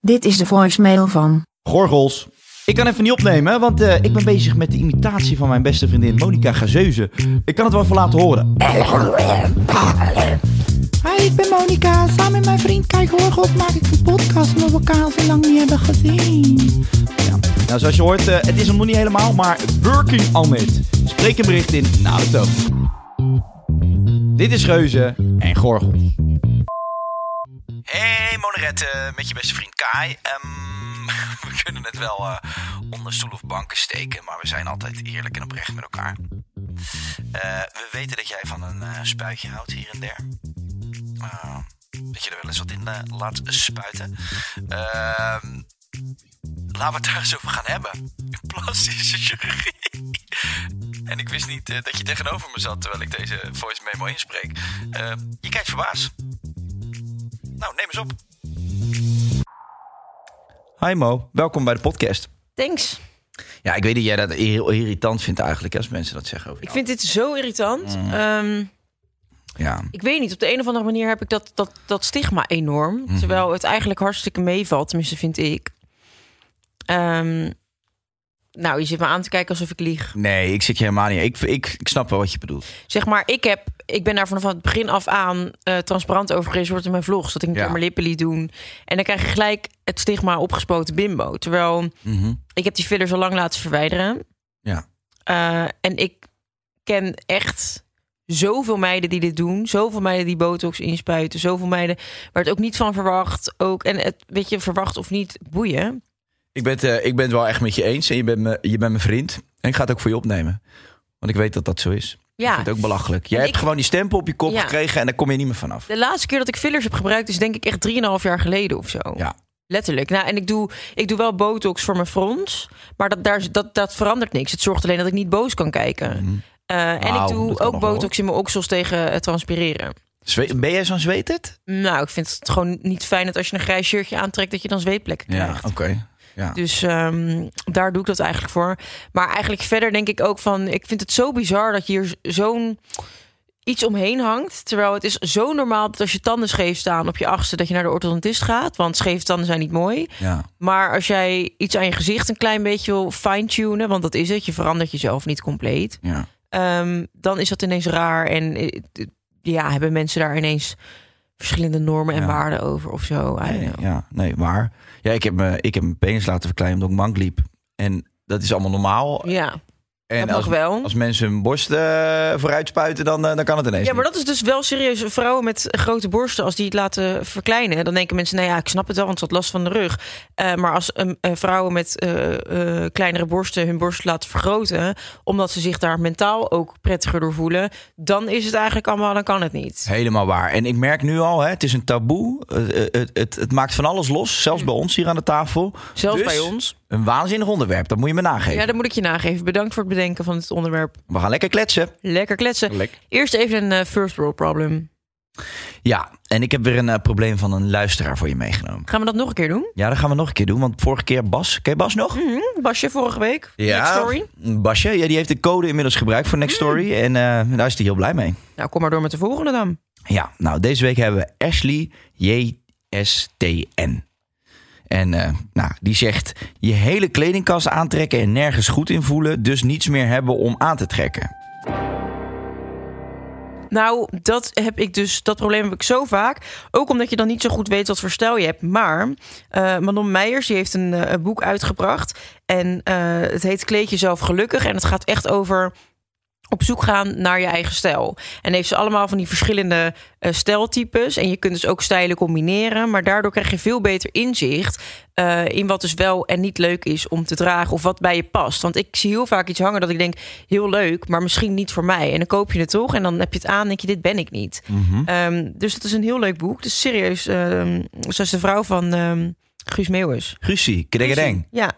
Dit is de voicemail van. Gorgels. Ik kan even niet opnemen, want eh, ik ben bezig met de imitatie van mijn beste vriendin Monica Gazeuze. Ik kan het wel even laten horen. Hi, ik ben Monika. Samen met mijn vriend Kijk Horgop maak ik een podcast omdat we elkaar al zo lang niet hebben gezien. Ja. Nou, zoals je hoort, eh, het is hem nog niet helemaal, maar working on it. Spreek een bericht in na de toon. Dit is Geuze en Gorgels. Hey Monerette, met je beste vriend Kai. Ehm, we kunnen het wel eh, onder stoel of banken steken, maar we zijn altijd eerlijk en oprecht met elkaar. Eh, we weten dat jij van een eh, spuitje houdt hier en der. Eh, dat je er wel eens wat in laat spuiten. Ehm, laten we het daar eens over gaan hebben. Plastische chirurgie. en ik wist niet dat je tegenover me zat terwijl ik deze voice memo inspreek. Je kijkt verbaasd. Nou, neem eens op. Hi Mo, welkom bij de podcast. Thanks. Ja, ik weet dat jij dat heel irritant vindt eigenlijk als mensen dat zeggen over Ik vind dit zo irritant. Mm. Ehm, Ja, ik weet niet, op de een of andere manier heb ik dat, dat, dat stigma enorm. Mhm. Terwijl het eigenlijk hartstikke meevalt, tenminste vind ik. Ehm, nou, je zit me aan te kijken alsof ik lieg. nee, ik zit je helemaal niet. Ik, ik, ik snap wel wat je bedoelt. Zeg maar, ik, heb, ik ben daar vanaf het begin af aan eh, transparant over geweest wordt in mijn vlogs. Dat ik een Ja. keer mijn lippen liet doen. En dan krijg je gelijk het stigma opgespoten bimbo. Terwijl Mhm. ik heb die fillers al lang laten verwijderen. Ja. Eh, en ik ken echt zoveel meiden die dit doen. Zoveel meiden die botox inspuiten. Zoveel meiden waar het ook niet van verwacht. Ook, en het, weet je, verwacht of niet, boeien. Ik ben, het, eh, ik ben het wel echt met je eens. En je bent, me, je bent mijn vriend. En ik ga het ook voor je opnemen. Want ik weet dat dat zo is. Ik Ja, vind het ook belachelijk. Jij En hebt ik- gewoon die stempel op je kop Ja. gekregen en daar kom je niet meer vanaf. de laatste keer dat ik fillers heb gebruikt is denk ik echt 3,5 jaar geleden of zo. Ja. Letterlijk. Nou, en ik doe, ik doe wel botox voor mijn frons. Maar dat, daar, dat, dat verandert niks. Het zorgt alleen dat ik niet boos kan kijken. Eh, en ik doe ook wel. botox in mijn oksels tegen het transpireren. Zwe- ben jij zo'n zweeterd? Nou, ik vind het gewoon niet fijn dat als je een grijs shirtje aantrekt... dat je dan zweetplekken krijgt. oké. Ja. Dus ehm, daar doe ik dat eigenlijk voor. Maar eigenlijk verder denk ik ook van... ik vind het zo bizar dat hier zo'n iets omheen hangt. Terwijl het is zo normaal dat als je tanden scheef staan op je achtste... dat je naar de orthodontist gaat. Want scheve tanden zijn niet mooi. ja. Maar als jij iets aan je gezicht een klein beetje wil fine-tunen... want dat is het, je verandert jezelf niet compleet... ja. Ehm, dan is dat ineens raar. En eh, ja, hebben mensen daar ineens verschillende normen en Ja. waarden over of zo. Nee, ja, nee, maar ja, ik heb, me, ik heb mijn penis laten verkleinen omdat ik mank liep. En dat is allemaal normaal. Ja, en dat als, mag wel. als mensen hun borst eh, vooruit spuiten, dan, eh, dan kan het ineens Ja, maar dat is dus wel serieus. Vrouwen met grote borsten, als die het laten verkleinen, dan denken mensen, nou ja, ik snap het wel, want ze had last van de rug. Eh, maar als vrouwen met kleinere borsten hun borst laten vergroten, omdat ze zich daar mentaal ook prettiger door voelen, dan is het eigenlijk allemaal, dan kan het niet. Helemaal waar. En ik merk nu al, hè, het is een taboe. Het, het, het, het maakt van alles los. Zelfs bij ons hier aan de tafel. Zelfs Dus bij ons. Een waanzinnig onderwerp. Dat moet je me nageven. Ja, dat moet ik je nageven. Bedankt voor het bedenken van het onderwerp. We gaan lekker kletsen. Lekker kletsen. Eerst even een eh, first world problem. Ja, en ik heb weer een eh, probleem van een luisteraar voor je meegenomen. Gaan we dat nog een keer doen? Ja, dat gaan we nog een keer doen. Want vorige keer Bas. Ken je Bas nog? Mhm, Basje vorige week. Next story. Basje, ja, die heeft de code inmiddels gebruikt voor Next Story. En eh, daar is hij heel blij mee. Nou, kom maar door met de volgende dan. Ja, nou, deze week hebben we Ashley JSTN. En eh, nou, die zegt: je hele kledingkast aantrekken en nergens goed in voelen, dus niets meer hebben om aan te trekken. Nou, dat heb ik dus. Dat probleem heb ik zo vaak. Ook omdat je dan niet zo goed weet wat voor stijl je hebt. Maar eh, Manon Meijers die heeft een, eh, boek uitgebracht. En het heet Kleed jezelf gelukkig. En het gaat echt over op zoek gaan naar je eigen stijl. En heeft ze allemaal van die verschillende eh stijltypes. En je kunt dus ook stijlen combineren. Maar daardoor krijg je veel beter inzicht eh, in wat dus wel en niet leuk is om te dragen. Of wat bij je past. Want ik zie heel vaak iets hangen dat ik denk, heel leuk, maar misschien niet voor mij. En dan koop je het toch en dan heb je het aan en denk je, dit ben ik niet. Ehm, dus het is een heel leuk boek. Dus serieus, ehm ze is de vrouw van ehm, Guus Meeuwis. Kedengedeng. Ja,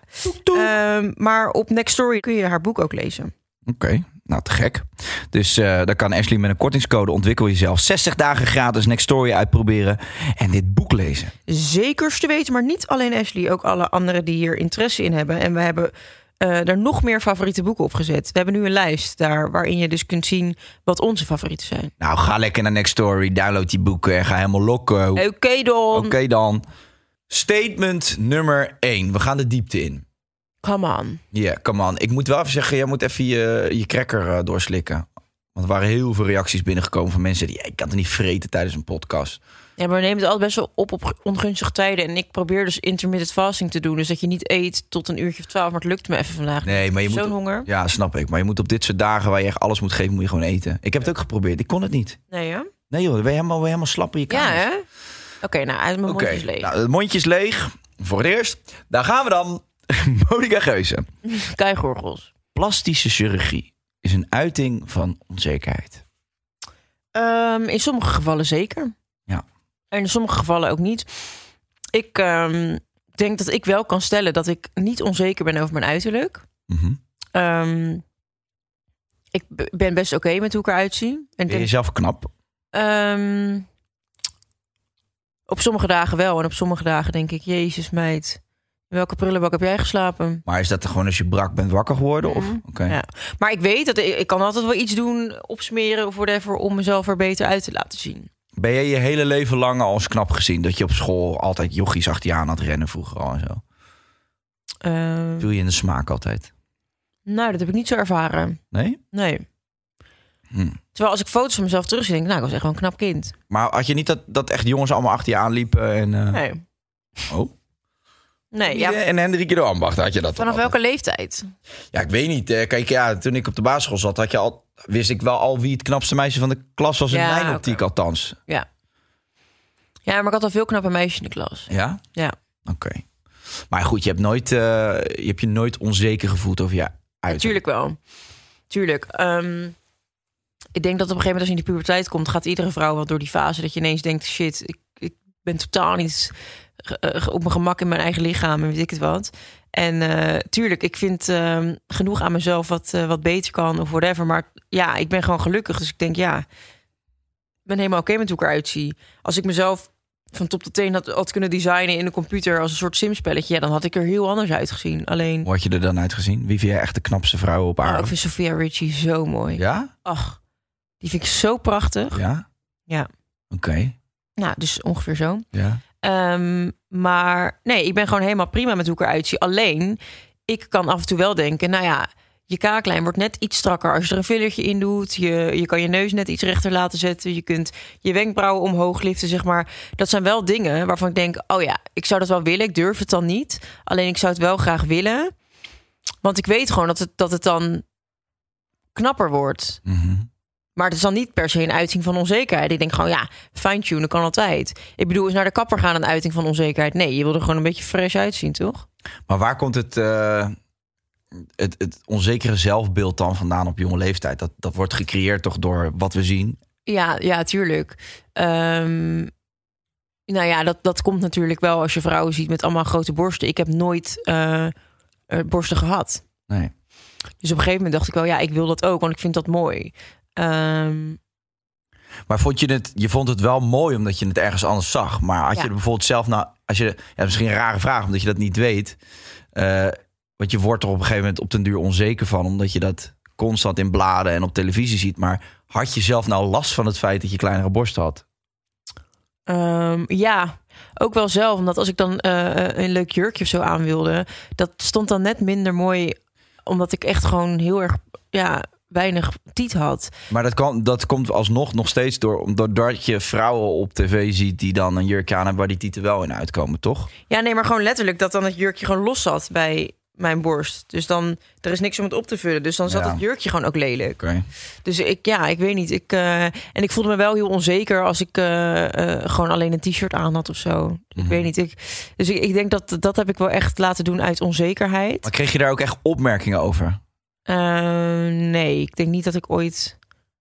Ehm, maar op Next Story kun je haar boek ook lezen. Oké, nou te gek. Dus eh dan kan Ashley met een kortingscode ontwikkel jezelf 60 dagen gratis Next Story uitproberen en dit boek lezen. Zekers te weten, maar niet alleen Ashley, ook alle anderen die hier interesse in hebben. En we hebben eh er nog meer favoriete boeken op gezet. We hebben nu een lijst daar waarin je dus kunt zien wat onze favorieten zijn. Nou, ga lekker naar Next Story, download die boeken en ga helemaal lokken. Oké Oké Don, dan. Statement nummer 1. We gaan de diepte in. Come on. Ja, come on. Ik moet wel even zeggen, jij moet even je, je cracker eh, doorslikken. Want er waren heel veel reacties binnengekomen van mensen die... ik kan het niet vreten tijdens een podcast. Ja, maar we nemen het altijd best wel op op ongunstige tijden. En ik probeer dus intermittent fasting te doen. Dus dat je niet eet tot een uurtje of twaalf. Maar het lukt me even vandaag. Nee, maar je moet... Zo'n honger. Ja, snap ik. Maar je moet op dit soort dagen waar je echt alles moet geven, moet je gewoon eten. Ik heb het ook geprobeerd. Ik kon het niet. Nee, hè? Nee joh, dan ben je helemaal, ben je helemaal slap in je Ja, hè? Oké, nou, is mijn mondjes leeg. nou, het mondje is leeg. Voor het eerst. Daar gaan we dan. Monika Geuze. Keigorgels. Plastische chirurgie is een uiting van onzekerheid. Ehm, in sommige gevallen zeker. Ja. En in sommige gevallen ook niet. Ik ehm, denk dat ik wel kan stellen dat ik niet onzeker ben over mijn uiterlijk. Mhm. Ehm, ik ben best oké met hoe ik eruit zie. En Ben je denk, zelf knap? op sommige dagen wel. En op sommige dagen denk ik, jezus meid. Welke prullenbak heb jij geslapen? Maar is dat gewoon als je brak bent wakker geworden? Of? Mhm. Oké. Ja. Maar ik weet dat ik, ik kan altijd wel iets doen, opsmeren of whatever, om mezelf er beter uit te laten zien. Ben jij je hele leven lang al als knap gezien? Dat je op school altijd jochies achter je aan had rennen vroeger al en zo? Viel je in de smaak altijd? nou, dat heb ik niet zo ervaren. Nee? Nee. Hm. Terwijl als ik foto's van mezelf terugzie, denk ik, nou, ik was echt wel een knap kind. Maar had je niet dat, dat echt jongens allemaal achter je aanliepen? En, eh, Nee. Oh. Nee, ja. En Hendrikje de Ambacht had je dat Vanaf welke leeftijd? Ja, ik weet niet. Eh, Kijk, ja, toen ik op de basisschool zat, had je al, wist ik wel al wie het knapste meisje van de klas was. In Ja, mijn oké. optiek althans. Ja. Ja, maar ik had al veel knappe meisjes in de klas. Ja? Ja. Oké. Maar goed, je hebt, nooit, eh, je hebt je nooit onzeker gevoeld over je uiterlijk. Tuurlijk wel. Tuurlijk. Ehm, ik denk dat op een gegeven moment als je in de puberteit komt, gaat iedere vrouw wel door die fase dat je ineens denkt, shit, ik, ik ben totaal niet op mijn gemak in mijn eigen lichaam en weet ik het wat. En eh, tuurlijk, ik vind ehm, genoeg aan mezelf wat, eh, wat beter kan of whatever. Maar ja, ik ben gewoon gelukkig. Dus ik denk, ja, ik ben helemaal oké met hoe ik eruit zie. Als ik mezelf van top tot teen had, had kunnen designen in de computer als een soort simspelletje, ja, dan had ik er heel anders uitgezien. Alleen, Hoe had je er dan uitgezien? Wie vind jij echt de knapste vrouw op oh, aarde? ik vind Sophia Richie zo mooi. Ja? Ach, die vind ik zo prachtig. Ja? Ja. Oké. Nou, dus ongeveer zo. Ja. Ehm, maar nee, ik ben gewoon helemaal prima met hoe ik eruit zie. Alleen, ik kan af en toe wel denken, nou ja, je kaaklijn wordt net iets strakker als je er een fillertje in doet. Je, je kan je neus net iets rechter laten zetten. Je kunt je wenkbrauwen omhoog liften, zeg maar. Dat zijn wel dingen waarvan ik denk, oh ja, ik zou dat wel willen. Ik durf het dan niet. Alleen ik zou het wel graag willen. Want ik weet gewoon dat het, dat het dan knapper wordt. Mhm. Maar het is dan niet per se een uiting van onzekerheid. Ik denk gewoon, ja, fine-tunen kan altijd. Ik bedoel, is naar de kapper gaan een uiting van onzekerheid? Nee, je wil er gewoon een beetje fresh uitzien, toch? Maar waar komt het, eh, het, het onzekere zelfbeeld dan vandaan op jonge leeftijd? Dat, dat wordt gecreëerd toch door wat we zien? Ja, ja, tuurlijk. Ehm, nou ja, dat, dat komt natuurlijk wel als je vrouwen ziet met allemaal grote borsten. Ik heb nooit eh, eh, borsten gehad. Nee. Dus op een gegeven moment dacht ik wel, ja, ik wil dat ook, want ik vind dat mooi. Ehm, Maar vond je het, je vond het wel mooi omdat je het ergens anders zag. Maar had Ja. je er bijvoorbeeld zelf nou, als je, ja, misschien een rare vraag omdat je dat niet weet. eh, want je wordt er op een gegeven moment op den duur onzeker van, omdat je dat constant in bladen en op televisie ziet. Maar had je zelf nou last van het feit dat je kleinere borsten had? Ehm, ja, ook wel zelf. Omdat als ik dan eh, een leuk jurkje of zo aan wilde, dat stond dan net minder mooi. Omdat ik echt gewoon heel erg ja, weinig tiet had. Maar dat, kan, dat komt alsnog nog steeds door... doordat je vrouwen op tv ziet die dan een jurkje aan hebben... waar die tieten wel in uitkomen, toch? Ja, nee, maar gewoon letterlijk dat dan het jurkje gewoon los zat bij mijn borst. Dus dan, er is niks om het op te vullen. Dus dan zat Ja. het jurkje gewoon ook lelijk. Dus ik, ja, ik weet niet. Ik, eh, en ik voelde me wel heel onzeker als ik eh, eh, gewoon alleen een t-shirt aan had of zo. Ik weet niet. Ik, dus ik, ik denk dat dat heb ik wel echt laten doen uit onzekerheid. Maar kreeg je daar ook echt opmerkingen over? Eh, nee, ik denk niet dat ik ooit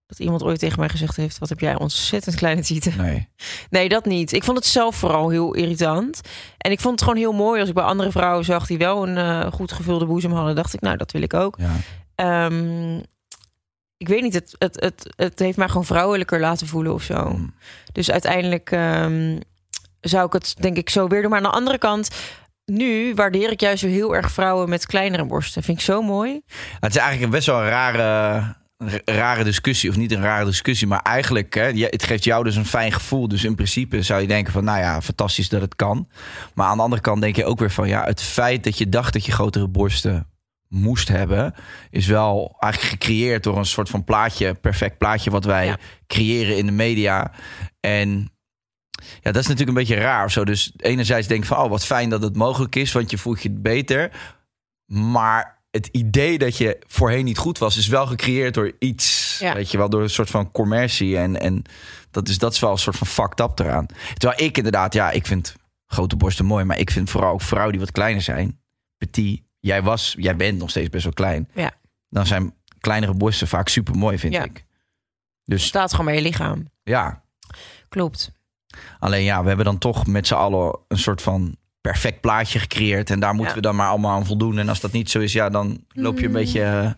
dat iemand ooit tegen mij gezegd heeft: wat heb jij ontzettend kleine tieten. Nee. Nee, dat niet. Ik vond het zelf vooral heel irritant. En ik vond het gewoon heel mooi als ik bij andere vrouwen zag die wel een eh, goed gevulde boezem hadden. Dacht ik, nou, dat wil ik ook. Ja. Ehm, ik weet niet, het, het, het, het heeft mij gewoon vrouwelijker laten voelen of zo. Mm. Dus uiteindelijk ehm, zou ik het denk ik zo weer doen. Maar aan de andere kant, nu waardeer ik juist heel erg vrouwen met kleinere borsten. Vind ik zo mooi. Het is eigenlijk best wel een rare, rare discussie. Of niet een rare discussie, maar eigenlijk... Hè, het geeft jou dus een fijn gevoel. Dus in principe zou je denken van... nou ja, fantastisch dat het kan. Maar aan de andere kant denk je ook weer van... ja, het feit dat je dacht dat je grotere borsten moest hebben... is wel eigenlijk gecreëerd door een soort van plaatje... perfect plaatje wat wij Ja. creëren in de media. En... Ja, dat is natuurlijk een beetje raar of zo. Dus enerzijds denk ik van, oh, wat fijn dat het mogelijk is, want je voelt je beter. Maar het idee dat je voorheen niet goed was, is wel gecreëerd door iets. Ja. Weet je wel, door een soort van commercie. En, en dat, is, dat is wel een soort van fucked up eraan. Terwijl ik inderdaad, ja, ik vind grote borsten mooi. Maar ik vind vooral ook vrouwen die wat kleiner zijn. Petit, jij was, jij bent nog steeds best wel klein. Ja. Dan zijn kleinere borsten vaak super mooi, vind Ja. ik. Dus Staat gewoon bij je lichaam. ja, Klopt. Alleen ja, we hebben dan toch met z'n allen een soort van perfect plaatje gecreëerd. En daar moeten Ja. we dan maar allemaal aan voldoen. En als dat niet zo is, ja, dan loop je een beetje, eh,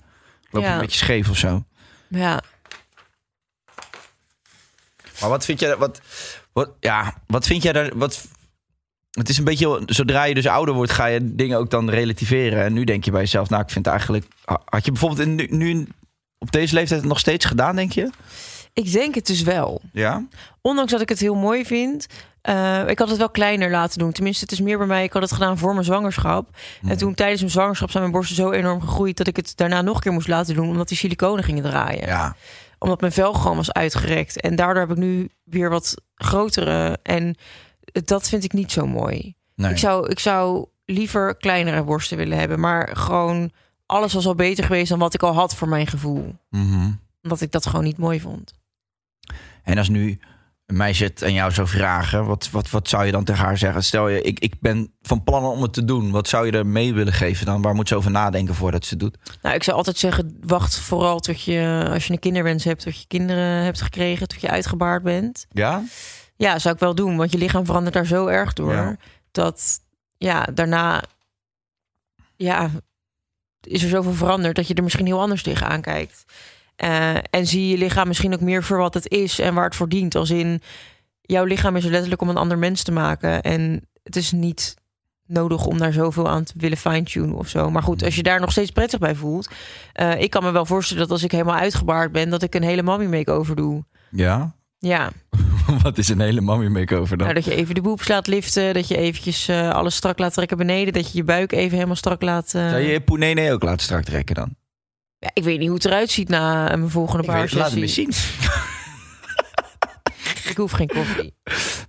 loop je Ja. een beetje scheef of zo. Ja. Maar wat vind jij, wat, wat, ja, wat vind jij daar, wat, het is een beetje, zodra je dus ouder wordt, ga je dingen ook dan relativeren. En nu denk je bij jezelf, nou, ik vind eigenlijk, had je bijvoorbeeld in, nu, nu op deze leeftijd het nog steeds gedaan, denk je? Ik denk het dus wel. Ja? Ondanks dat ik het heel mooi vind. eh, ik had het wel kleiner laten doen. Tenminste, het is meer bij mij. Ik had het gedaan voor mijn zwangerschap. En toen tijdens mijn zwangerschap zijn mijn borsten zo enorm gegroeid... dat ik het daarna nog een keer moest laten doen... omdat die siliconen gingen draaien. Ja. Omdat mijn vel gewoon was uitgerekt. En daardoor heb ik nu weer wat grotere. En dat vind ik niet zo mooi. Nee. Ik, zou, ik zou liever kleinere borsten willen hebben. Maar gewoon alles was al beter geweest... dan wat ik al had voor mijn gevoel. Mhm. Omdat ik dat gewoon niet mooi vond. En als nu een meisje het aan jou zou vragen, wat, wat, wat zou je dan tegen haar zeggen? Stel je, ik, ik ben van plan om het te doen. Wat zou je er mee willen geven dan? Waar moet ze over nadenken voordat ze het doet? Nou, ik zou altijd zeggen, wacht vooral tot je, als je een kinderwens hebt, tot je kinderen hebt gekregen, tot je uitgebaard bent. Ja? Ja, zou ik wel doen, want je lichaam verandert daar zo erg door. Ja. Dat, ja, daarna, ja, is er zoveel veranderd dat je er misschien heel anders tegenaan kijkt. Eh, en zie je lichaam misschien ook meer voor wat het is en waar het voor dient. Als in, jouw lichaam is er letterlijk om een ander mens te maken. En het is niet nodig om daar zoveel aan te willen fine-tunen of zo. Maar goed, als je daar nog steeds prettig bij voelt. eh, ik kan me wel voorstellen dat als ik helemaal uitgebaard ben, dat ik een hele mommy make-over doe. Ja? Ja, wat is een hele mommy makeover dan? nou, dat je even de boeps laat liften, dat je eventjes eh, alles strak laat trekken beneden, dat je je buik even helemaal strak laat. eh, Zou je je poenene ook laten strak trekken dan? Ja, ik weet niet hoe het eruit ziet na eh, mijn volgende Ik weet, baarsessie. laat het me zien. Ik hoef geen koffie.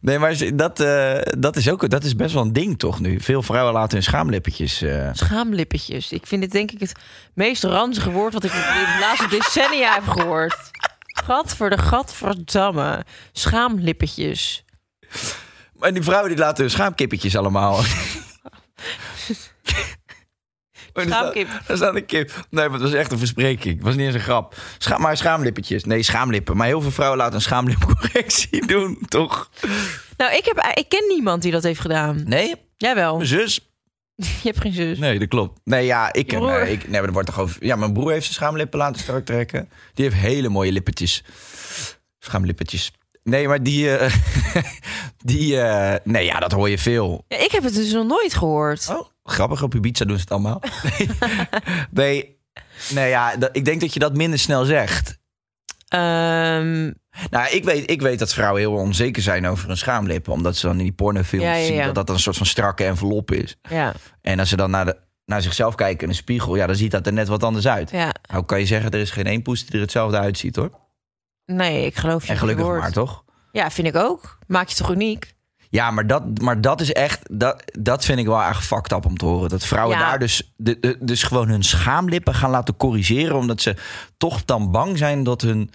Nee, maar dat, eh, dat, is ook, dat is best wel een ding toch nu? Veel vrouwen laten hun schaamlippetjes... eh, Schaamlippetjes. Ik vind dit denk ik het meest ranzige woord wat ik in de laatste decennia heb gehoord. Gat voor de gadverdamme. Schaamlippetjes. Maar die vrouwen die laten hun schaamkippetjes allemaal. Schaamkip. Er staat een kip. Nee, maar het was echt een verspreking. Het was niet eens een grap. Scha maar schaamlippetjes. Nee, schaamlippen. Maar heel veel vrouwen laten een schaamlipcorrectie doen, toch? Nou, ik, heb, ik ken niemand die dat heeft gedaan. Nee? Jawel. Mijn zus? Je hebt geen zus. Nee, dat klopt. Nee, ja, ik ken. Ik, nee, maar er wordt toch over... Ja, mijn broer heeft zijn schaamlippen laten strak trekken. Die heeft hele mooie lippetjes. Schaamlippetjes. Nee, maar die... eh, die eh, nee, ja, dat hoor je veel. Ja, ik heb het dus nog nooit gehoord. Oh, grappig. Op Ibiza doen ze het allemaal. Nee, nee, nee ja, dat- ik denk dat je dat minder snel zegt. Ehm, Nou, ik weet, ik weet dat vrouwen heel onzeker zijn over hun schaamlippen. Omdat ze dan in die pornofilms Ja, ja, zien dat dat een soort van strakke envelop is. ja. En als ze dan naar de... naar zichzelf kijken in een spiegel, ja, dan ziet dat er net wat anders uit. Ja. Nou kan je zeggen, er is geen één poes die er hetzelfde uitziet, hoor. Nee, ik geloof je. En gelukkig maar, toch? Ja, vind ik ook. Maak je toch uniek? Ja, maar dat, maar dat is echt, dat, dat vind ik wel echt fucked up om te horen. Dat vrouwen Ja. daar dus, de, de- dus gewoon hun schaamlippen gaan laten corrigeren, omdat ze toch dan bang zijn dat hun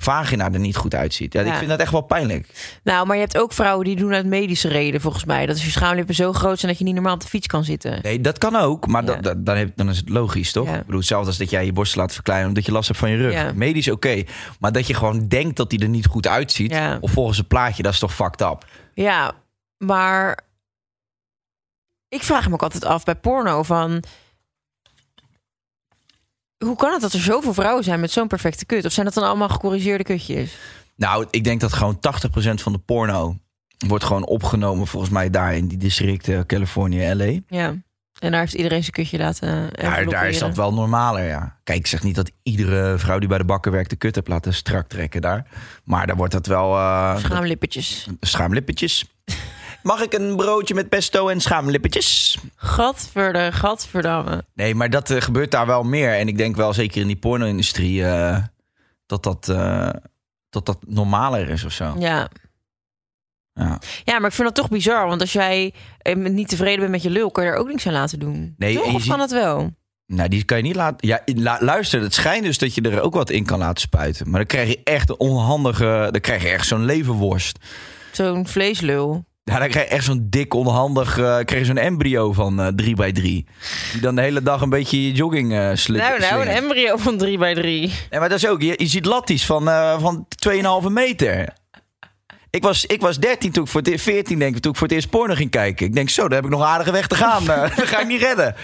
vagina er niet goed uitziet. Ja, ik vind dat echt wel pijnlijk. Nou, maar je hebt ook vrouwen die doen uit medische reden, volgens mij. Dat als je schaamlippen zo groot zijn dat je niet normaal op de fiets kan zitten. Nee, dat kan ook, maar Ja. dat, dat- dan, heb, dan is het logisch, toch? Ja. Ik bedoel, hetzelfde als dat jij je borst laat verkleinen omdat je last hebt van je rug. Ja. Medisch oké, maar dat je gewoon denkt dat die er niet goed uitziet, Ja. of volgens het plaatje, dat is toch fucked up? Ja, maar ik vraag me ook altijd af bij porno van... Hoe kan het dat er zoveel vrouwen zijn met zo'n perfecte kut? Of zijn dat dan allemaal gecorrigeerde kutjes? Nou, ik denk dat gewoon 80% van de porno wordt gewoon opgenomen, volgens mij daar in die districten Californië, LA. Ja. En daar heeft iedereen zijn kutje laten Daar, daar is dat wel normaler, ja. Kijk, ik zeg niet dat iedere vrouw die bij de bakker werkt de kut heeft laten strak trekken daar. Maar daar wordt dat wel... eh, Schaamlippetjes. Schaamlippetjes. Mag ik een broodje met pesto en schaamlippetjes? Gadverdamme. Nee, maar dat eh, gebeurt daar wel meer. En ik denk wel zeker in die porno-industrie eh, dat, dat, eh, dat dat normaler is of zo. Ja. Ja. ja, maar ik vind dat toch bizar. Want als jij niet tevreden bent met je lul, kan je er ook niks aan laten doen. Nee, Toch? Of kan dat wel? Nou, die kan je niet laten. Ja, luister, het schijnt dus dat je er ook wat in kan laten spuiten. Maar dan krijg je echt een onhandige. Dan krijg je echt zo'n levenworst. Zo'n vleeslul. Ja, dan krijg je echt zo'n dik, onhandig. eh krijg je zo'n embryo van eh 3 bij 3 Die dan de hele dag een beetje je jogging eh slit. Nou, nou, een embryo van 3 bij 3 Nee, maar dat is ook. Je, je ziet latties van, eh van 2,5 meter. Ik was, ik was 13 toen ik voor het e- 14 denk ik, toen ik voor het eerst porno ging kijken. Ik denk zo, daar heb ik nog een aardige weg te gaan. Eh, dat ga ik niet redden.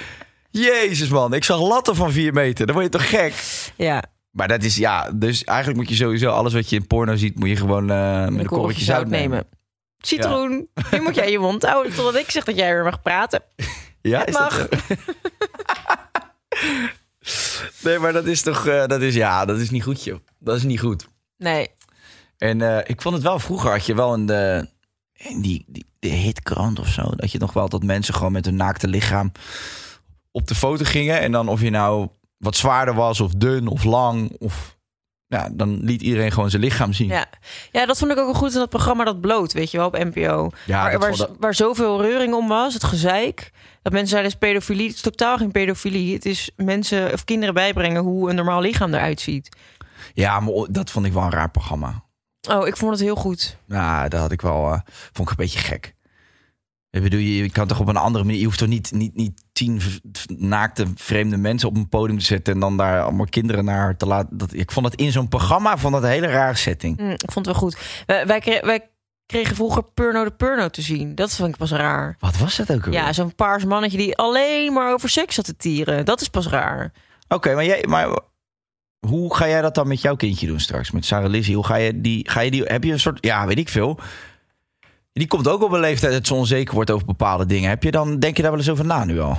Jezus man, ik zag latten van 4 meter. Dan word je toch gek? Ja, Maar dat is ja, dus eigenlijk moet je sowieso alles wat je in porno ziet, moet je gewoon eh, met een korreltje zout nemen. Citroen, nu moet jij je mond houden totdat ik zeg dat jij weer mag praten. Ja, Het is dat mag. zo? nee, maar dat is toch, eh, dat is ja, dat is niet goed joh. Dat is niet goed. Nee, En eh, ik vond het wel, vroeger had je wel in de, in die, die de hitkrant of zo, dat je nog wel dat mensen gewoon met hun naakte lichaam op de foto gingen. En dan of je nou wat zwaarder was of dun of lang of... Ja, dan liet iedereen gewoon zijn lichaam zien. ja. ja, dat vond ik ook wel goed in dat programma Dat Bloot, weet je wel, op NPO. Ja, waar, waar, zoveel reuring om was, het gezeik. Dat mensen zeiden, is pedofilie. Het is totaal geen pedofilie. Het is mensen of kinderen bijbrengen hoe een normaal lichaam eruit ziet. Ja, maar dat vond ik wel een raar programma. Oh, ik vond het heel goed. Nou, dat had ik wel, eh, vond ik een beetje gek. Ik bedoel, je, kan toch op een andere manier, je hoeft toch niet, niet, niet tien naakte vreemde mensen op een podium te zetten en dan daar allemaal kinderen naar te laten. Dat, ik vond het in zo'n programma, vond dat een hele rare setting. Mm, ik vond het wel goed. Wij, wij, kre- wij kregen vroeger Purno de Purno te zien. Dat vond ik pas raar. Wat was dat ook alweer? Ja, zo'n paars mannetje die alleen maar over seks zat te tieren. Dat is pas raar. Oké, maar, jij, maar hoe ga jij dat dan met jouw kindje doen straks? Met Sarah Lizzie? Hoe ga je die, ga je die, heb je een soort, ja, weet ik veel. Die komt ook op een leeftijd dat ze onzeker wordt over bepaalde dingen. Heb je dan, denk je daar wel eens over na nu al?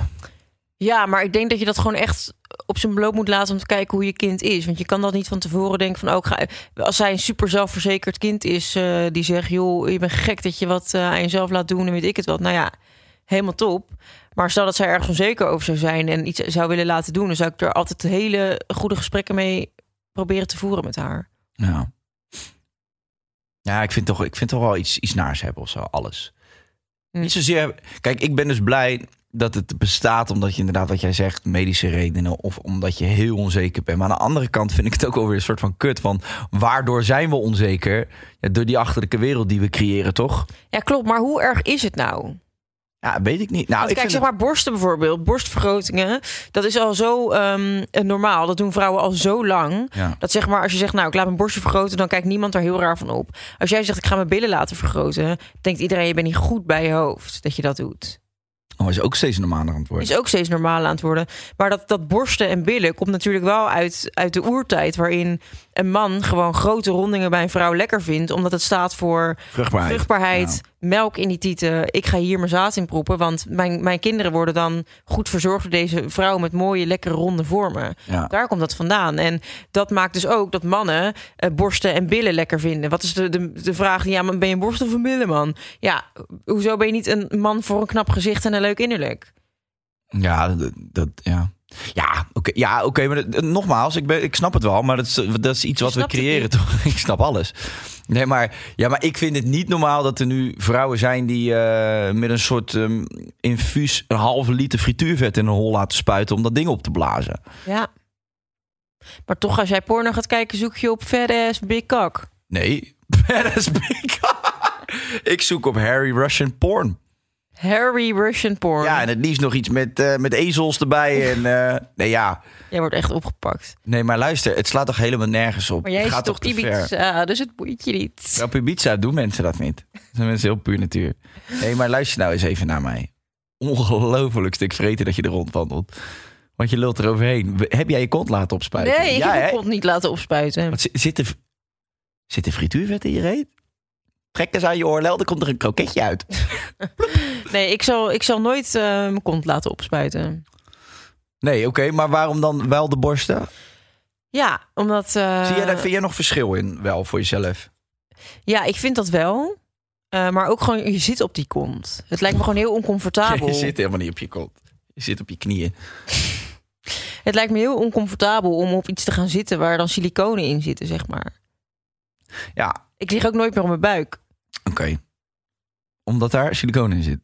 Ja, maar ik denk dat je dat gewoon echt op zijn bloot moet laten om te kijken hoe je kind is. Want je kan dat niet van tevoren denken van... Oh, ik ga, als zij een super zelfverzekerd kind is eh, die zegt... joh, je bent gek dat je wat eh, aan jezelf laat doen en weet ik het wat. Nou ja, helemaal top. Maar stel dat zij ergens onzeker over zou zijn en iets zou willen laten doen... dan zou ik er altijd hele goede gesprekken mee proberen te voeren met haar. Ja. Ja, ik vind toch, ik vind toch wel iets, iets naars hebben of zo, alles. Hm. Niet zozeer... Kijk, ik ben dus blij dat het bestaat omdat je inderdaad, wat jij zegt, medische redenen of omdat je heel onzeker bent. Maar aan de andere kant vind ik het ook wel weer een soort van kut van waardoor zijn we onzeker? Ja, door die achterlijke wereld die we creëren, toch? Ja, klopt. Maar hoe erg is het nou? Ja, weet ik niet. Nou, Want ik kijk, zeg maar borsten bijvoorbeeld, borstvergrotingen, dat is al zo ehm, normaal. Dat doen vrouwen al zo lang. Ja. Dat zeg maar, als je zegt, nou, ik laat mijn borsten vergroten, dan kijkt niemand daar heel raar van op. Als jij zegt, ik ga mijn billen laten vergroten, denkt iedereen, je bent niet goed bij je hoofd dat je dat doet. Oh, is ook steeds normaler aan het worden. Is ook steeds normaal aan het worden. Maar dat, dat borsten en billen komt natuurlijk wel uit, uit de oertijd, waarin een man gewoon grote rondingen bij een vrouw lekker vindt, omdat het staat voor Vruchtbaarheid. vruchtbaarheid, melk in die tieten. Ik ga hier mijn zaad in proppen, want mijn, mijn kinderen worden dan goed verzorgd door deze vrouw met mooie, lekkere ronde vormen. Ja. Daar komt dat vandaan. En dat maakt dus ook dat mannen eh, borsten en billen lekker vinden. Wat is de, de, de vraag? Ja, maar ben je een borst of een billenman? Ja, hoezo ben je niet een man voor een knap gezicht en een leuk innerlijk? Ja, dat, dat- ja. Ja, oké, ja, oké, maar dat- nogmaals, ik, ben, ik snap het wel, maar dat is, dat is iets wat we creëren, toch? Ik snap alles. Nee, maar, ja, maar ik vind het niet normaal dat er nu vrouwen zijn die eh, met een soort ehm, infuus een halve liter frituurvet in een hol laten spuiten om dat ding op te blazen. Ja. Maar toch, als jij porno gaat kijken, zoek je op ass big cock. Nee, badass big. ik zoek op Harry Russian porn. Harry Russian porn. Ja, en het liefst nog iets met, eh, met ezels erbij. En, eh, nee, ja. Jij wordt echt opgepakt. Nee, maar luister, het slaat toch helemaal nergens op. Maar jij het gaat toch op. Ibiza, dus het boeit je niet. Op Ibiza doen mensen dat niet. Dat zijn mensen heel puur natuur. Nee, maar luister nou eens even naar mij. Ongelooflijk stuk vreten dat je er rondwandelt. Want je lult eroverheen. Heb jij je kont laten opspuiten? Nee, ik ja, heb mijn kont niet laten opspuiten. Wat, zi- zit, er, zit er frituurvet in je reet? Trek eens aan je oorlel, dan komt er een kroketje uit. Nee, ik zal, ik zal nooit eh, mijn kont laten opspuiten. Nee, oké, maar waarom dan wel de borsten? Ja, omdat... eh, Zie jij daar, vind jij nog verschil in wel voor jezelf? Ja, ik vind dat wel. Eh, maar ook gewoon, je zit op die kont. Het lijkt me gewoon heel oncomfortabel. Je zit helemaal niet op je kont. Je zit op je knieën. Het lijkt me heel oncomfortabel om op iets te gaan zitten waar dan siliconen in zitten, zeg maar. Ja, Ik lig ook nooit meer op mijn buik. oké. Omdat daar silicoon in zit.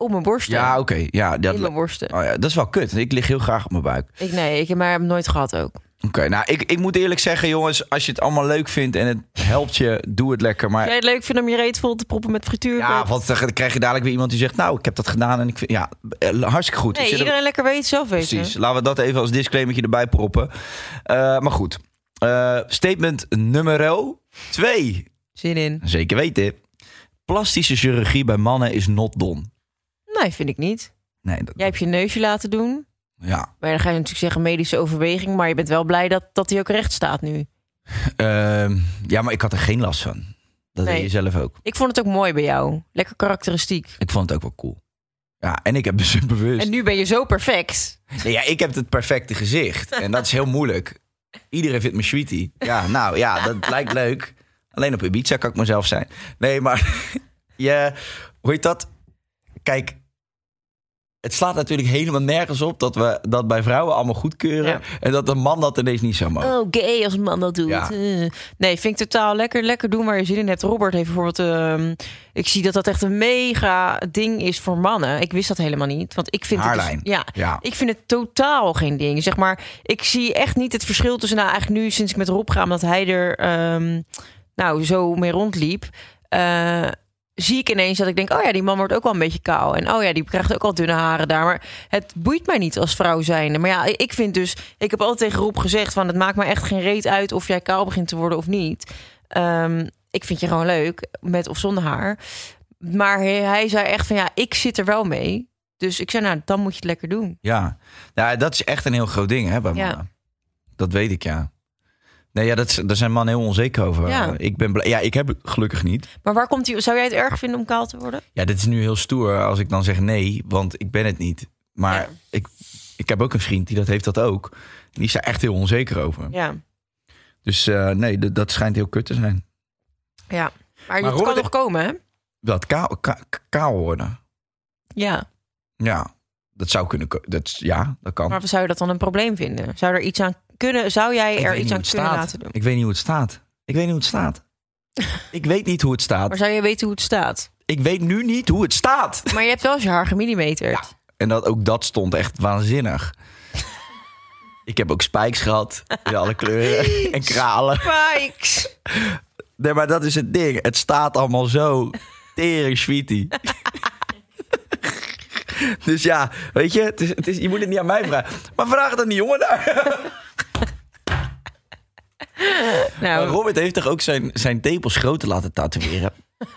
Op mijn borsten. Ja, oké. Ja, dat, in mijn borsten. oh ja, dat is wel kut. Ik lig heel graag op mijn buik. Ik, nee, ik heb maar nooit gehad ook. Oké, nou, ik, ik moet eerlijk zeggen, jongens, als je het allemaal leuk vindt en het helpt je, doe het lekker. Maar jij het leuk vindt om je reet vol te proppen met frituur? ja, want dan krijg je dadelijk weer iemand die zegt, nou, ik heb dat gedaan en ik vind, ja, eh, hartstikke goed. Nee, er- iedereen lekker weet zelf weten. Precies. Laten we dat even als disclaimertje erbij proppen. Eh, maar goed. Eh, statement nummer 2. Zin in. Zeker weten. Plastische chirurgie bij mannen is not done. Nee, vind ik niet. Nee, dat, Jij hebt je neusje laten doen. ja. Maar dan ga je natuurlijk zeggen medische overweging. Maar je bent wel blij dat, dat hij ook recht staat nu. Ehm, ja, maar ik had er geen last van. Dat Nee. deed je zelf ook. Ik vond het ook mooi bij jou. Lekker karakteristiek. Ik vond het ook wel cool. Ja, en ik heb dus bewust... En nu ben je zo perfect. Nee, ja, ik heb het perfecte gezicht. En dat is heel moeilijk. Iedereen vindt me sweetie. Ja, nou ja, dat lijkt leuk. Alleen op Ibiza kan ik mezelf zijn. Nee, maar je, hoe heet dat? Kijk, het slaat natuurlijk helemaal nergens op dat we dat bij vrouwen allemaal goedkeuren. Ja. En dat een man dat ineens niet zou mogen. Oh, gay als een man dat doet. Ja. Eh. Nee, vind ik totaal lekker. Lekker doen waar je zin in hebt. Robert heeft bijvoorbeeld... ehm, ik zie dat dat echt een mega ding is voor mannen. Ik wist dat helemaal niet. Want ik vind Haarlijn. Het dus, ja, Ja. ik vind het totaal geen ding. Zeg maar, ik zie echt niet het verschil tussen... Nou, eigenlijk nu sinds ik met Rob ga... omdat hij er ehm, nou, zo mee rondliep... eh, zie ik ineens dat ik denk... oh ja, die man wordt ook wel een beetje kaal. En oh ja, die krijgt ook al dunne haren daar. Maar het boeit mij niet als vrouw zijnde. Maar ja, ik vind dus... Ik heb altijd tegen Rob gezegd... van het maakt me echt geen reet uit... of jij kaal begint te worden of niet. Ehm, ik vind je gewoon leuk, met of zonder haar. Maar hij, hij zei echt van... ja, ik zit er wel mee. Dus ik zei, nou, dan moet je het lekker doen. Ja. ja, dat is echt een heel groot ding hè, bij Ja. mannen. Dat weet ik, ja. Nee, ja, dat, daar zijn mannen heel onzeker over. Ja. Ik ben blij- ja, ik heb het gelukkig niet. Maar waar komt hij... Zou jij het erg vinden om kaal te worden? Ja, dit is nu heel stoer als ik dan zeg nee, want ik ben het niet. Maar Ja. ik, ik heb ook een vriend die dat heeft dat ook. Die is daar echt heel onzeker over. Ja. Dus eh, nee, dat schijnt heel kut te zijn. Ja. Maar, Maar het kan nog komen, hè? Dat kaal, ka- kaal worden. Ja. Ja, dat zou kunnen. Dat, ja, dat kan. Maar zou je dat dan een probleem vinden? Zou er iets aan kunnen... Zou jij Ik er iets aan kunnen staat. laten doen? Ik weet niet hoe het staat. Ik weet niet hoe het staat. ik weet niet hoe het staat. Maar zou je weten hoe het staat? Ik weet nu niet hoe het staat. Maar je hebt wel eens je haar gemillimeterd. En dat, ook dat stond echt waanzinnig. ik heb ook spikes gehad. In alle kleuren. en kralen. Spikes! Nee, maar dat is het ding. Het staat allemaal zo tering sweetie. dus ja, weet je, het is, het is, je moet het niet aan mij vragen. Maar vraag het aan die jongen daar. Nou, Robert heeft toch ook zijn, zijn tepels groter laten tatoeëren?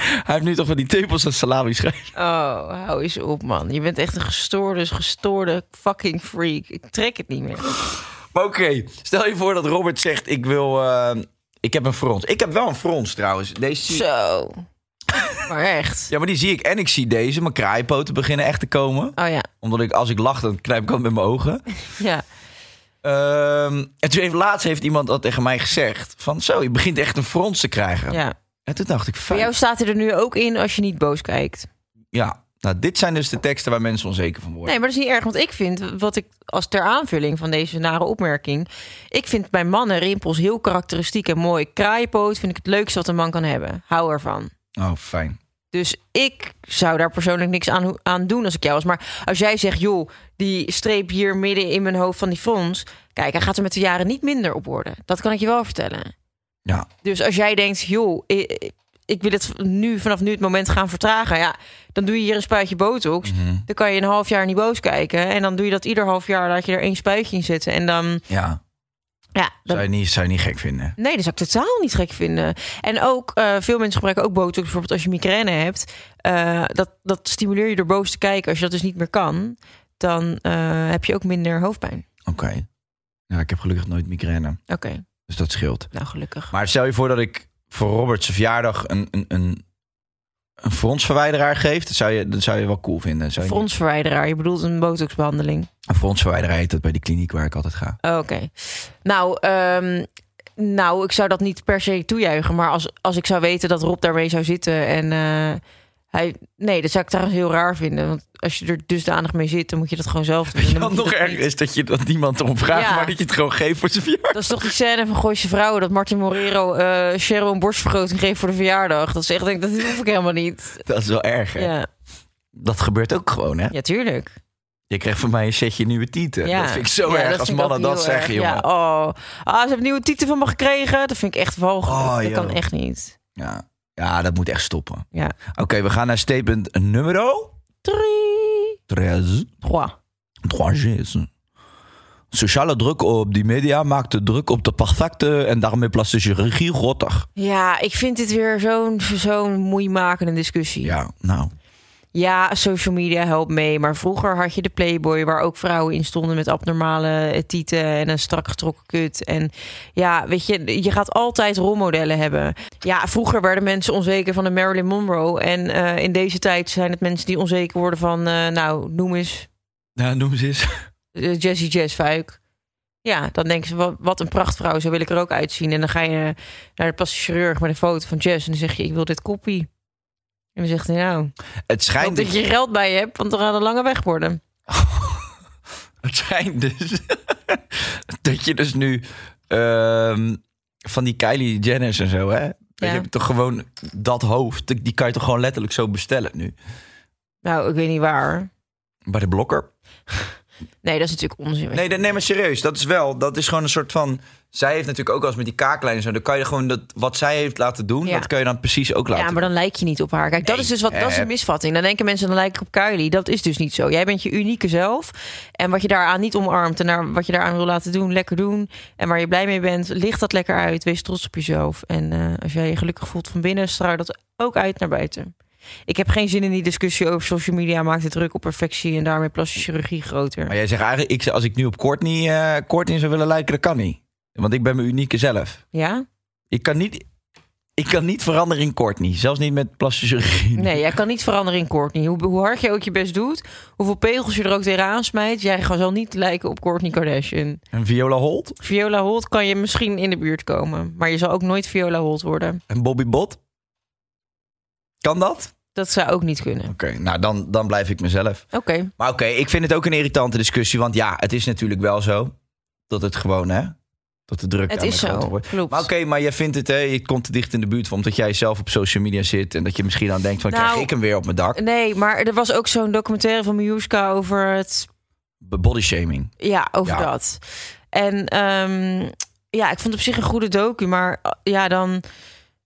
Hij heeft nu toch van die tepels als salami schrijven. oh, hou eens op, man. Je bent echt een gestoorde, gestoorde fucking freak. Ik trek het niet meer. Maar oké, stel je voor dat Robert zegt: Ik wil. eh, ik heb een frons. Ik heb wel een frons trouwens. Deze zie Zo. Maar echt. Ja, maar die zie ik. En ik zie deze. Mijn kraaienpoten beginnen echt te komen. Oh ja, Omdat ik, als ik lach, dan knijp ik altijd met mijn ogen. ja. Ehm, en toen heeft, laatst heeft iemand dat tegen mij gezegd. Van zo, je begint echt een frons te krijgen. ja. En toen dacht ik, fijn. jou staat hij er nu ook in als je niet boos kijkt. Ja, Nou, dit zijn dus de teksten waar mensen onzeker van worden. Nee, maar dat is niet erg. Want ik vind, wat ik als ter aanvulling van deze nare opmerking... ik vind bij mannen rimpels heel karakteristiek en mooi. Kraaienpoot vind ik het leukste wat een man kan hebben. Hou ervan. Oh, fijn. Dus ik zou daar persoonlijk niks aan, aan doen als ik jou was. Maar als jij zegt, joh, die streep hier midden in mijn hoofd van die frons... kijk, hij gaat er met de jaren niet minder op worden. Dat kan ik je wel vertellen. Ja, Dus als jij denkt, joh, ik, ik wil het nu vanaf nu het moment gaan vertragen, ja, dan doe je hier een spuitje botox. Dan kan je een half jaar niet boos kijken en dan doe je dat ieder half jaar laat je er één spuitje in zitten en dan, ja. Ja, Zou, je niet, zou je niet gek vinden. nee, dat zou ik totaal niet gek vinden. En ook eh, veel mensen gebruiken ook botox, bijvoorbeeld als je migraine hebt, eh, dat dat stimuleer je door boos te kijken. Als je dat dus niet meer kan, dan eh, heb je ook minder hoofdpijn. Oké. Ja, ik heb gelukkig nooit migraine. Oké, Dus dat scheelt. nou gelukkig. Maar stel je voor dat ik voor Robert's verjaardag een, een, een, een fronsverwijderaar geef. Dat zou je, dat zou je wel cool vinden. Zou je Fronsverwijderaar, je bedoelt een botoxbehandeling. Een fronsverwijderaar heet dat bij die kliniek waar ik altijd ga. Oh, Oké. Nou, ehm, nou, ik zou dat niet per se toejuichen. Maar als, als ik zou weten dat Rob daarmee zou zitten en eh, hij... Nee, dat zou ik trouwens heel raar vinden. Want als je er dusdanig mee zit, dan moet je dat gewoon zelf doen. Dan nog erger niet- is dat je dat niemand erom vraagt, Ja. maar dat je het gewoon geeft voor zijn verjaardag. Dat is toch die scène van Gooise Vrouwen... dat Martin Morero eh Cheryl een borstvergroting geeft voor de verjaardag. Dat is echt, denk dat hoef ik helemaal niet. Dat is wel erg, hè? Ja, Dat gebeurt ook gewoon, hè? ja tuurlijk. Je krijgt van mij een setje nieuwe tieten. Ja. Dat vind ik zo Ja, erg als mannen dat zeggen, erg. jongen. Ja, oh. Ah, ze hebben nieuwe titel van me gekregen. Dat vind ik echt walgelijk. Oh, dat joh. kan echt niet. Ja. Ja, dat moet echt stoppen. Ja. Oké, we gaan naar statement nummer Drie. 13. Trois. 3G's. Sociale druk op die media maakt de druk op de perfecte en daarmee plastische chirurgie groter. Ja, ik vind dit weer zo'n zo'n moeimakende discussie. Ja, nou. Ja, social media helpt mee. Maar vroeger had je de Playboy waar ook vrouwen in stonden met abnormale tieten en een strak getrokken kut. En ja, weet je, je gaat altijd rolmodellen hebben. Ja, vroeger werden mensen onzeker van de Marilyn Monroe. En eh, in deze tijd zijn het mensen die onzeker worden van, eh, nou, noem eens Ja, noem eens eens. eh, Jessie Jazzfuik. Ja, dan denken ze, wat, een prachtvrouw, zo wil ik er ook uitzien. En dan ga je naar de plastic chirurg met een foto van Jess en dan zeg je, ik wil dit koppie. En dan zegt hij, nou, Het schijnt, dat je geld bij je hebt, want dan gaat een lange weg worden. het schijnt dus dat je dus nu ehm, van die Kylie Jenner's en zo, hè? Je hebt toch gewoon dat hoofd, die kan je toch gewoon letterlijk zo bestellen nu. Nou, ik weet niet waar. Bij de blokker. Nee, dat is natuurlijk onzin. Nee, nee, maar serieus, dat is wel, dat is gewoon een soort van. Zij heeft natuurlijk ook als met die kaaklijn en zo. Dan kan je gewoon dat wat zij heeft laten doen, Ja. dat kan je dan precies ook laten. Ja, maar dan lijk je niet op haar. Kijk, dat is dus wat, dat is eh. een misvatting. Dan denken mensen, dan lijk ik op Kylie. Dat is dus niet zo. Jij bent je unieke zelf. En wat je daaraan niet omarmt en naar, wat je daaraan wil laten doen, lekker doen. En waar je blij mee bent, licht dat lekker uit. Wees trots op jezelf. En eh, als jij je gelukkig voelt van binnen, straal dat ook uit naar buiten. Ik heb geen zin in die discussie over social media. Maakt het druk op perfectie en daarmee plastische chirurgie groter. Maar jij zegt eigenlijk, ik, als ik nu op Courtney, eh Courtney zou willen lijken, dat kan niet. Want ik ben mijn unieke zelf. Ja? Ik kan niet, ik kan niet veranderen in Courtney. Zelfs niet met plastische chirurgie. Nee, jij kan niet veranderen in Courtney. Hoe, hoe hard je ook je best doet, hoeveel pegels je er ook tegenaan smijt, jij zal niet lijken op Courtney Kardashian. En Viola Holt Viola Holt kan je misschien in de buurt komen, maar je zal ook nooit Viola Holt worden. en Bobby Bot. Kan dat? Dat zou ook niet kunnen. Oké, nou dan, dan blijf ik mezelf. Oké. Maar oké, ik vind het ook een irritante discussie. Want ja, het is natuurlijk wel zo dat het gewoon, hè, dat de druk Het is zo. wordt. Klopt. Maar oké, maar jij vindt het, hè, je komt te dicht in de buurt van omdat jij zelf op social media zit en dat je misschien dan denkt van, Nou, krijg ik hem weer op mijn dak? Nee, maar er was ook zo'n documentaire van Miuska over het Body shaming. Ja, over Ja. dat. En ehm, ja, ik vond het op zich een goede docu, maar uh, ja, dan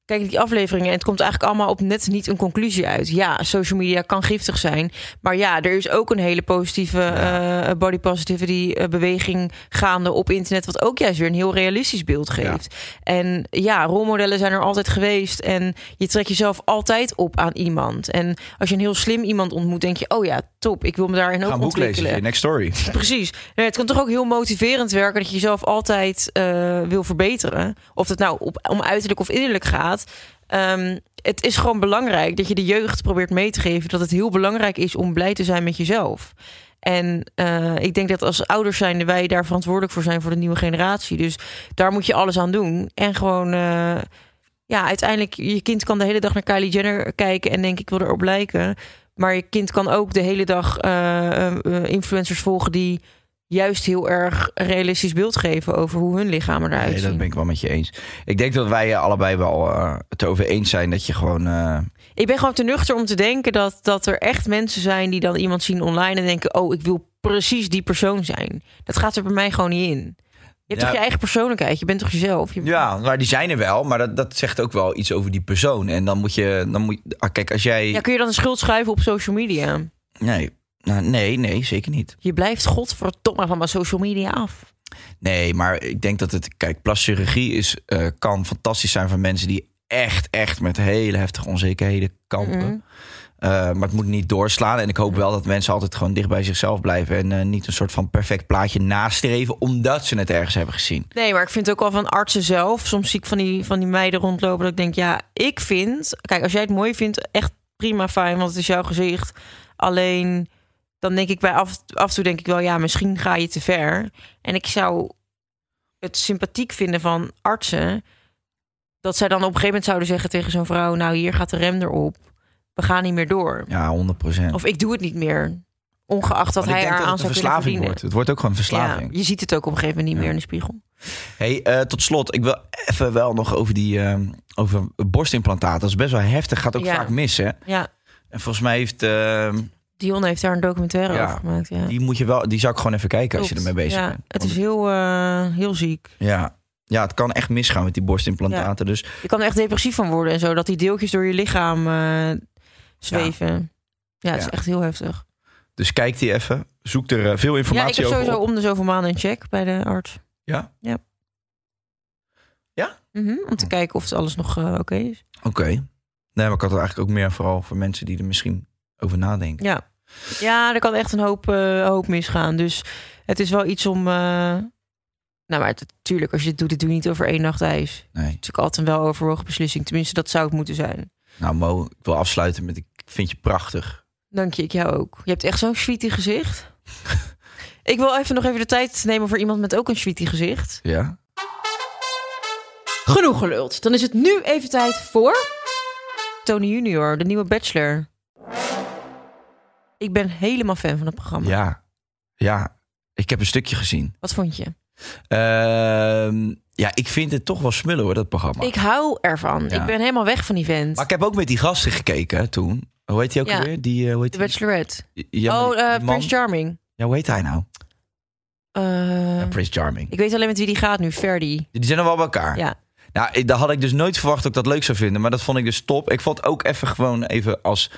kijk die afleveringen en het komt eigenlijk allemaal op net niet een conclusie uit. Ja, social media kan giftig zijn, maar ja, er is ook een hele positieve eh, body positivity eh, beweging gaande op internet, wat ook juist weer een heel realistisch beeld geeft. En ja, rolmodellen zijn er altijd geweest en je trekt jezelf altijd op aan iemand. En als je een heel slim iemand ontmoet, denk je, oh ja, top, ik wil me daarin ook lezen, ontwikkelen. je next story. Precies. Nee, het kan toch ook heel motiverend werken dat je jezelf altijd eh, wil verbeteren. Of het nou op, om uiterlijk of innerlijk gaat. Ehm, het is gewoon belangrijk dat je de jeugd probeert mee te geven dat het heel belangrijk is om blij te zijn met jezelf. En eh, ik denk dat als ouders zijn wij daar verantwoordelijk voor zijn voor de nieuwe generatie. Dus daar moet je alles aan doen. En gewoon, eh, ja, uiteindelijk, je kind kan de hele dag naar Kylie Jenner kijken en denken ik wil erop lijken. Maar je kind kan ook de hele dag eh, influencers volgen die juist heel erg realistisch beeld geven over hoe hun lichamen eruit Nee, zien. dat ben ik wel met je eens. Ik denk dat wij allebei wel eh, het erover eens zijn dat je gewoon... eh, Ik ben gewoon te nuchter om te denken dat, dat er echt mensen zijn die dan iemand zien online en denken: Oh, ik wil precies die persoon zijn. Dat gaat er bij mij gewoon niet in. Je hebt Ja. toch je eigen persoonlijkheid, je bent toch jezelf? Je- Ja, maar die zijn er wel, maar dat, dat zegt ook wel iets over die persoon. En dan moet je, dan moet je- ah, kijk, als jij, Ja, kun je dan de schuld schuiven op social media? nee, nou, nee, nee, zeker niet. Je blijft godverdomme van mijn social media af. Nee, maar ik denk dat het, kijk, plastische chirurgie is, eh, kan fantastisch zijn voor mensen die echt, echt met hele heftige onzekerheden kampen. Mhm. Eh, maar het moet niet doorslaan. En ik hoop wel dat mensen altijd gewoon dicht bij zichzelf blijven. En eh, niet een soort van perfect plaatje nastreven, omdat ze het ergens hebben gezien. Nee, maar ik vind ook wel van artsen zelf. Soms zie ik van die, van die meiden rondlopen dat ik denk, ja, ik vind... Kijk, als jij het mooi vindt, echt prima fijn, want het is jouw gezicht. Alleen, dan denk ik bij af, af en toe denk ik wel, ja, misschien ga je te ver. En ik zou het sympathiek vinden van artsen... dat zij dan op een gegeven moment zouden zeggen tegen zo'n vrouw... nou, hier gaat de rem erop. We gaan niet meer door. Ja, 100 procent. Of ik doe het niet meer. Ongeacht dat hij haar aan zou verslaving wordt. Het wordt ook gewoon een verslaving. Ja, je ziet het ook op een gegeven moment niet meer in de spiegel. Hey, eh, tot slot, ik wil even wel nog over die eh, over borstimplantaten. Dat is best wel heftig, gaat ook Ja. vaak mis, hè? Ja, En volgens mij heeft eh, Dion heeft daar een documentaire Ja, over gemaakt. Ja. die moet je wel, die zou ik gewoon even kijken als je ermee bezig ja, bent. Het Want- is heel, eh, heel ziek. ja, ja, het kan echt misgaan met die borstimplantaten. Dus Je kan er echt depressief van worden en zo. Dat die deeltjes door je lichaam eh, zweven. Ja, het is echt heel heftig. Dus kijk die even. Zoek er eh, veel Ja, ik informatie heb over sowieso op. om de zoveel maanden een check bij de arts. Ja? Ja. Ja? Mhm, om te kijken of het alles nog oké is. Oké. Nee, maar ik had het eigenlijk ook meer vooral voor mensen die er misschien over nadenken. Ja. Ja, er kan echt een hoop, eh, hoop misgaan. Dus het is wel iets om... eh, Nou, maar natuurlijk, als je dit doet, dit doe je niet over één nacht ijs. Nee. Het is ook altijd een weloverwogen beslissing. Tenminste, dat zou het moeten zijn. Nou Mo, ik wil afsluiten met ik vind je prachtig. Dank je, ik jou ook. Je hebt echt zo'n sweetie gezicht. ik wil even nog even de tijd nemen voor iemand met ook een sweetie gezicht. Ja? Genoeg geluld. Dan is het nu even tijd voor... Tony Junior, de nieuwe Bachelor. Ik ben helemaal fan van het programma. Ja. Ja. Ik heb een stukje gezien. Wat vond je? Ehm, ja, ik vind het toch wel smullen hoor, dat programma. Ik hou ervan. Ja. Ik ben helemaal weg van die vent. Maar ik heb ook met die gasten gekeken toen. Hoe heet hij ook Ja. alweer? Die, eh, hoe heet De? Bachelorette. Ja, oh, man- Prince Charming. Ja, hoe heet hij nou? Eh, Ja, Prince Charming. ik weet alleen met wie die gaat nu, Ferdi. Die zijn er wel bij elkaar. Ja. Nou, daar had ik dus nooit verwacht dat ik dat leuk zou vinden. Maar dat vond ik dus top. Ik vond ook even gewoon even als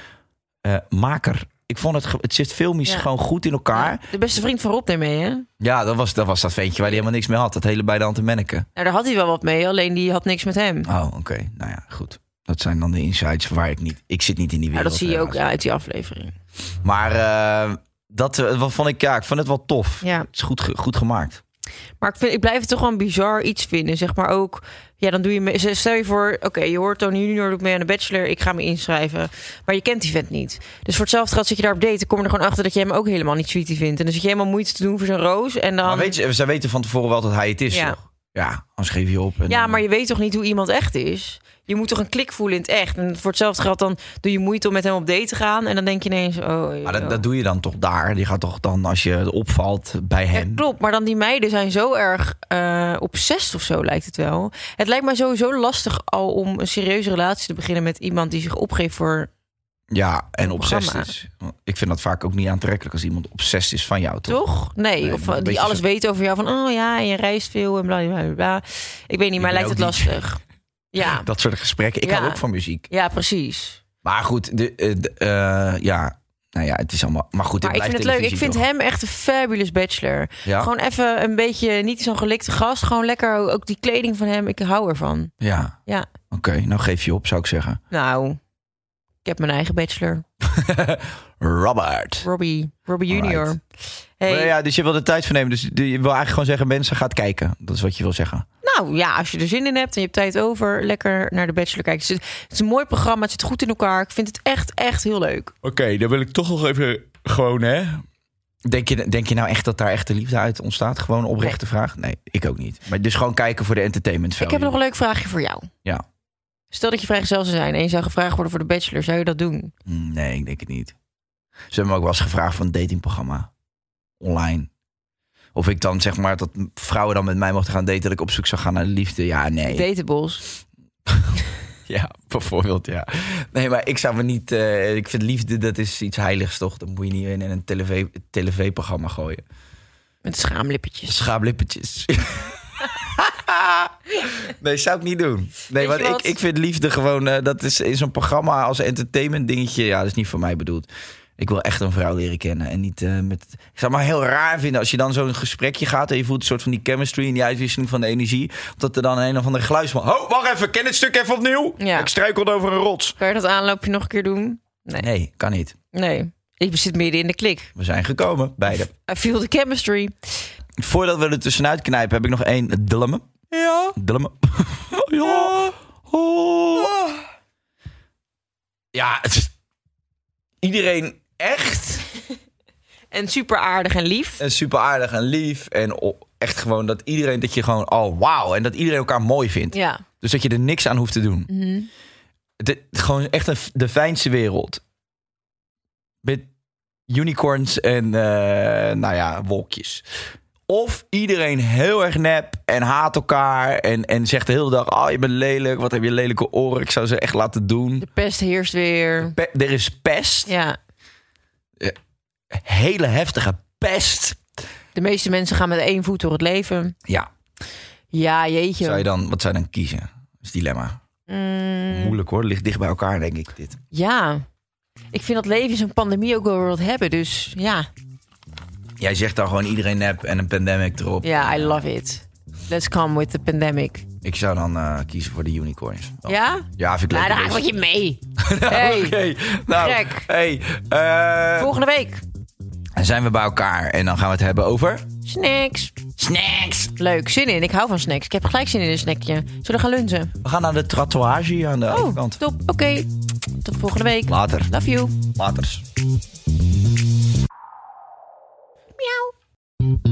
eh, maker. Ik vond het, het zit filmisch Ja. gewoon goed in elkaar. De beste vriend van Rob daarmee, hè? Ja, dat was, dat was dat ventje waar hij helemaal niks mee had. Dat hele bij de hand en Menneke. Nou, daar had hij wel wat mee, alleen die had niks met hem. Oh, oké. Nou ja, goed. Dat zijn dan de insights waar ik niet... Ik zit niet in die Nou, wereld. dat zie je ook ja, uit die aflevering. Maar eh, dat eh, wat vond ik... Ja, ik vond het wel tof. Ja. Het is goed, goed gemaakt. Maar ik, vind, ik blijf het toch een bizar iets vinden. Zeg maar ook, ja, dan doe je... me- Stel je voor, oké, je hoort Tony Junior doet mee aan de Bachelor. Ik ga me inschrijven. Maar je kent die vent niet. Dus voor hetzelfde geld zit je daar op date. Dan kom je er gewoon achter dat je hem ook helemaal niet sweetie vindt. En dan zit je helemaal moeite te doen voor zijn roos. En dan... Maar weet je, zij weten van tevoren wel dat hij het is, Ja. toch? Ja, anders geef je op. En Ja, dan- maar je weet toch niet hoe iemand echt is? Je moet toch een klik voelen in het echt. En voor hetzelfde geld dan doe je moeite om met hem op date te gaan. En dan denk je ineens, oh... Maar dat, dat doe je dan toch daar? Die gaat toch dan, als je opvalt bij Ja, hem... klopt, maar dan die meiden zijn zo erg eh obsessed of zo, lijkt het wel. Het lijkt mij sowieso lastig al om een serieuze relatie te beginnen met iemand die zich opgeeft voor. Ja, en obsessief is. Ik vind dat vaak ook niet aantrekkelijk als iemand obsessief is van jou, toch? Toch? Nee, Nee, of een die alles zo- weet over jou van, oh ja, en je reist veel en bla bla bla. Ik weet niet, maar lijkt het lastig. Ja, Dat soort gesprekken. Ik Ja. hou ook van muziek. ja, precies. Maar goed, de, eh, de, eh, ja, nou ja, het is allemaal. Maar goed, Maar ik vind het leuk. Ik vind hem echt een fabulous bachelor. Ja, Gewoon even een beetje, niet zo'n gelikte gast. Gewoon lekker, ook die kleding van hem. Ik hou ervan. ja. Ja. Oké, nou geef je op, zou ik zeggen. Nou, ik heb mijn eigen bachelor. Robert. Robbie, Robbie Junior. Alright. Hey. Maar ja, dus je wil er tijd voor nemen. Dus je wil eigenlijk gewoon zeggen, mensen, gaat kijken. Dat is wat je wil zeggen. Nou ja, als je er zin in hebt en je hebt tijd over, lekker naar de Bachelor kijken. Het is, het is een mooi programma, het zit goed in elkaar. Ik vind het echt, echt heel leuk. Oké, dan wil ik toch nog even gewoon, hè? Denk je, denk je nou echt dat daar echte liefde uit ontstaat? Gewoon een oprechte vraag? Nee, ik ook niet. Maar dus gewoon kijken voor de entertainment value. Ik heb nog een leuk vraagje voor jou. Ja. Stel dat je vrijgezel zou zijn en je zou gevraagd worden voor de Bachelor, zou je dat doen? Mm, Nee, ik denk het niet. Ze hebben me ook wel eens gevraagd voor een datingprogramma. Online. Of ik dan zeg maar dat vrouwen dan met mij mochten gaan daten. Dat ik op zoek zou gaan naar de liefde. Ja, nee. Dateables. Ja, bijvoorbeeld, ja. Nee, maar ik zou me niet... eh, ik vind liefde, dat is iets heiligs, toch? Dat moet je niet in een tv tv-programma gooien. Met schaamlippetjes. Schaaplippetjes. nee, zou ik niet doen. Nee, want ik, ik vind liefde gewoon... eh, dat is in zo'n programma als entertainment dingetje... Ja, dat is niet voor mij bedoeld. Ik wil echt een vrouw leren kennen. En niet eh, met... Ik zou het maar heel raar vinden als je dan zo'n gesprekje gaat... en je voelt een soort van die chemistry en die uitwisseling van de energie... dat er dan een of andere geluidsman... Oh, wacht even, ken het stuk even opnieuw? Ja. Ik struikelde over een rots. Kan je dat aanloopje nog een keer doen? Nee. Nee, kan niet. Nee. Ik zit midden in de klik. We zijn gekomen, beide. I feel the chemistry. Voordat we er tussenuit knijpen, heb ik nog één dilemma. Ja. Ja. Oh. Ja, het is... Iedereen echt En super aardig en lief. en super aardig en lief. En echt gewoon dat iedereen, dat je gewoon al wauw. En dat iedereen elkaar mooi vindt. Ja. Dus dat je er niks aan hoeft te doen. Het is gewoon echt een, de fijnste wereld. Met unicorns en eh, nou ja, wolkjes. Of iedereen heel erg nep en haat elkaar. En, en zegt de hele dag: Oh, je bent lelijk. Wat heb je lelijke oren? Ik zou ze echt laten doen. De pest heerst weer. Pe- er is pest. Ja. Hele heftige pest. De meeste mensen gaan met één voet door het leven. Ja, Ja, jeetje. zou je dan, wat zou je dan kiezen? Dat is dilemma. Mm, Moeilijk hoor. Ligt dicht bij elkaar, denk ik. Dit. ja. Ik vind dat leven zo'n pandemie ook wel wat hebben. Dus ja. Jij zegt dan gewoon iedereen nep en een pandemic erop. Ja, I love it. Let's come with the pandemic. Ik zou dan eh, kiezen voor de unicorns. Wel. Ja? Ja, vind ik leuk. Nou, daar ga ik met je mee. Hey. Oké, nou. Hey, eh, Volgende week. dan zijn we bij elkaar en dan gaan we het hebben over... Snacks. Snacks! Leuk, zin in. Ik hou van snacks. Ik heb gelijk zin in een snackje. Zullen we gaan lunchen? We gaan naar de tatoeage aan de Oh, overkant. top. Oké. Tot volgende week. Later. Love you. Laters.